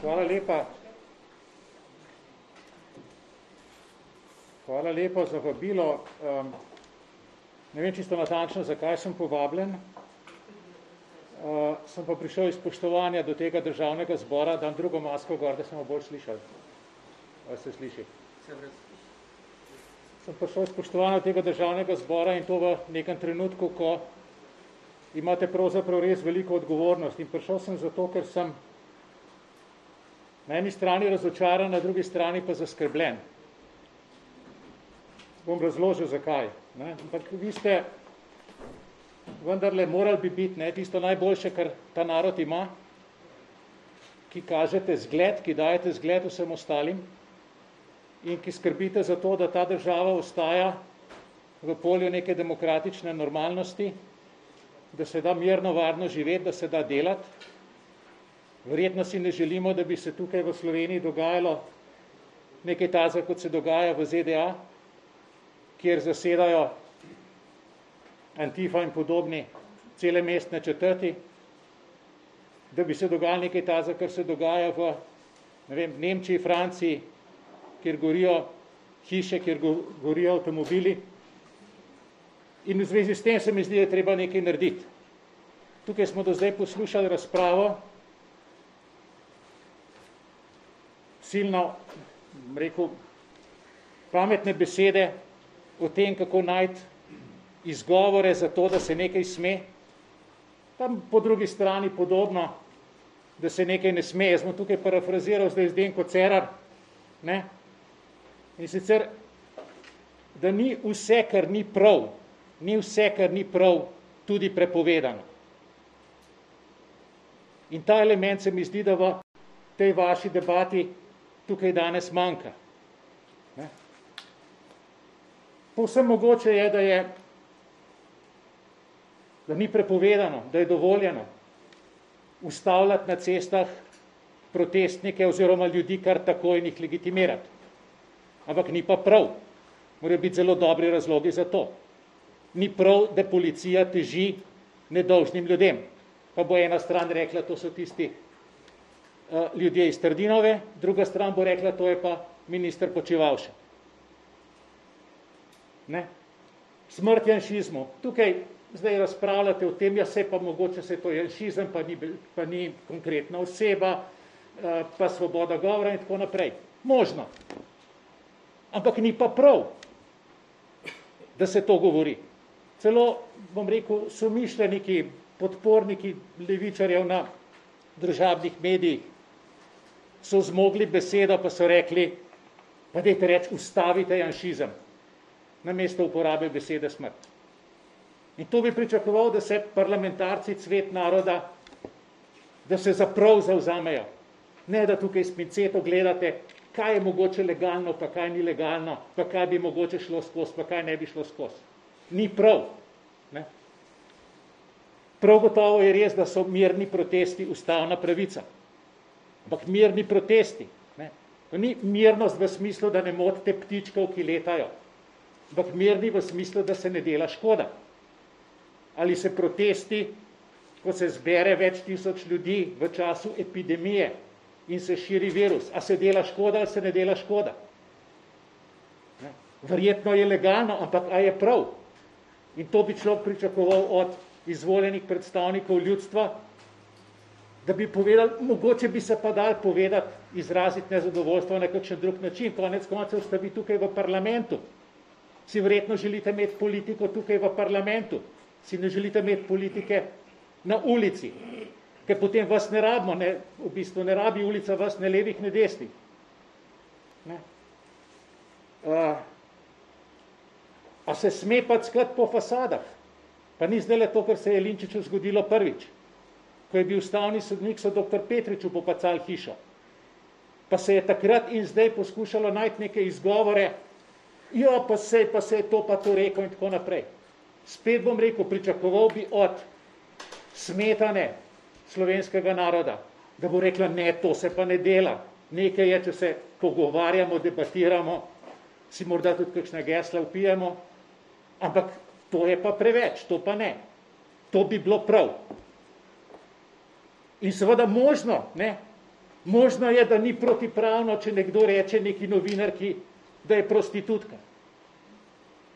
Hvala lepa. Hvala lepa za vabilo. Um, ne vem čisto natančno, zakaj sem povabljen. Uh, sem pa prišel iz spoštovanja do tega državnega zbora, dam drugo masko gor, da smo bolj slišali. Ali se sliši? Sem prišel iz spoštovanja tega državnega zbora in to v nekem trenutku, ko imate pravzaprav res veliko odgovornost. In prišel sem zato, ker sem na eni strani razočaran, na drugi strani pa zaskrbljen. Bom razložil, zakaj. Ne? Ampak vi ste vendarle morali bi biti ne, tisto najboljše, kar ta narod ima, ki kažete zgled, ki dajete zgled vsem ostalim in ki skrbite za to, da ta država ostaja v polju neke demokratične normalnosti, da se da mirno, varno živeti, da se da delati, Verjetno si ne želimo, da bi se tukaj v Sloveniji dogajalo nekaj taza, kot se dogaja v ZDA, kjer zasedajo Antifa in podobni cele mestne četrti, da bi se dogajalo nekaj taza, kar se dogaja v ne vem, Nemčiji, Franciji, kjer gorijo hiše, kjer gorijo avtomobili. In v zvezi s tem se mi zdi, da je treba nekaj narediti. Tukaj smo do zdaj poslušali razpravo, silno, rekel, pametne besede o tem, kako najti izgovore za to, da se nekaj sme. Tam po drugi strani podobno, da se nekaj ne sme. Jaz sem tukaj parafraziral zdaj Zdenko Cerar. Ne? In sicer, da ni vse, kar ni prav, ni vse, kar ni prav, tudi prepovedano. In ta element se mi zdi, da v tej vaši debati tukaj danes manjka. Ne? Povsem mogoče je, da je da ni prepovedano, da je dovoljeno ustavljati na cestah protestnike oziroma ljudi kar tako in jih legitimirati. Ampak ni pa prav. Morajo biti zelo dobri razlogi za to. Ni prav, da policija teži nedolžnim ljudem. Pa bo ena stran rekla, to so tisti ljudje iz Trdinove, druga stran bo rekla, to je pa minister Počivalša. Ne? Smrt janšizmu. Tukaj zdaj razpravljate o tem, ja se pa mogoče se to janšizem, pa ni, pa ni konkretna oseba, eh, pa svoboda govora in tako naprej. Možno. Ampak ni pa prav, da se to govori. Celo, bom rekel, so mišljeniki, podporniki levičarjev na državnih medijih, so zmogli besedo, pa so rekli, pa dejte reči, ustavite janšizem, na mesto uporabe besede smrt. In to bi pričakoval, da se parlamentarci cvet naroda, da se zaprav zauzamejo. Ne, da tukaj s pinceto gledate, kaj je mogoče legalno, pa kaj ni legalno, pa kaj bi mogoče šlo skozi, pa kaj ne bi šlo skozi. Ni prav. Ne? Prav gotovo je res, da so mirni protesti ustavna pravica ampak mirni protesti. Ne. To ni mirnost v smislu, da ne motite ptičkov, ki letajo, ampak mirni v smislu, da se ne dela škoda. Ali se protesti, ko se zbere več tisoč ljudi v času epidemije in se širi virus, a se dela škoda ali se ne dela škoda. Ne. Verjetno je legalno, ampak a je prav. In to bi človek pričakoval od izvoljenih predstavnikov ljudstva, da bi povedali, mogoče bi se pa dal povedati, izraziti nezadovoljstvo na kakšen drug način, konec koncev ste vi tukaj v parlamentu. Si verjetno želite imeti politiko tukaj v parlamentu, si ne želite imeti politike na ulici, ker potem vas ne rabimo, ne, v bistvu ne rabi ulica vas ne levih, ne desnih. Ne. Uh, a se sme pa skrat po fasadah? Pa ni zdaj le to, kar se je Linčiču zgodilo prvič ko je bil ustavni sodnik, so dr. Petriču popacal hišo. Pa se je takrat in zdaj poskušalo najti neke izgovore, jo, ja, pa se, pa se je to pa to rekel in tako naprej. Spet bom rekel, pričakoval bi od smetane slovenskega naroda, da bo rekla, ne, to se pa ne dela. Nekaj je, če se pogovarjamo, debatiramo, si morda tudi kakšna gesla upijemo, ampak to je pa preveč, to pa ne. To bi bilo prav. In seveda možno, ne, Možno je, da ni protipravno, če nekdo reče neki novinarki, da je prostitutka.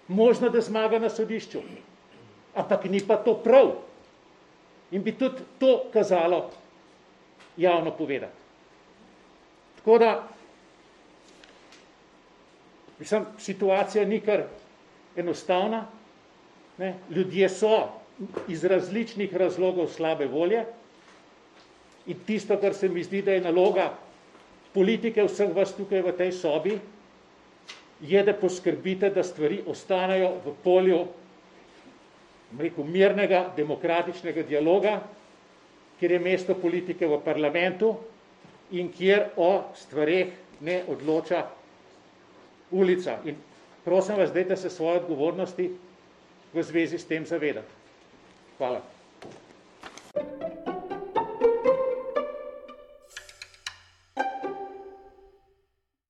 Možno, da zmaga na sodišču. Ampak ni pa to prav. In bi tudi to kazalo javno povedati. Tako da, mislim, situacija ni kar enostavna. Ne? Ljudje so iz različnih razlogov slabe volje in tisto, kar se mi zdi, da je naloga politike vseh vas tukaj v tej sobi, je, da poskrbite, da stvari ostanejo v polju rekel, mirnega, demokratičnega dialoga, kjer je mesto politike v parlamentu in kjer o stvareh ne odloča ulica. In prosim vas, dajte se svoje odgovornosti v zvezi s tem zavedati. Hvala.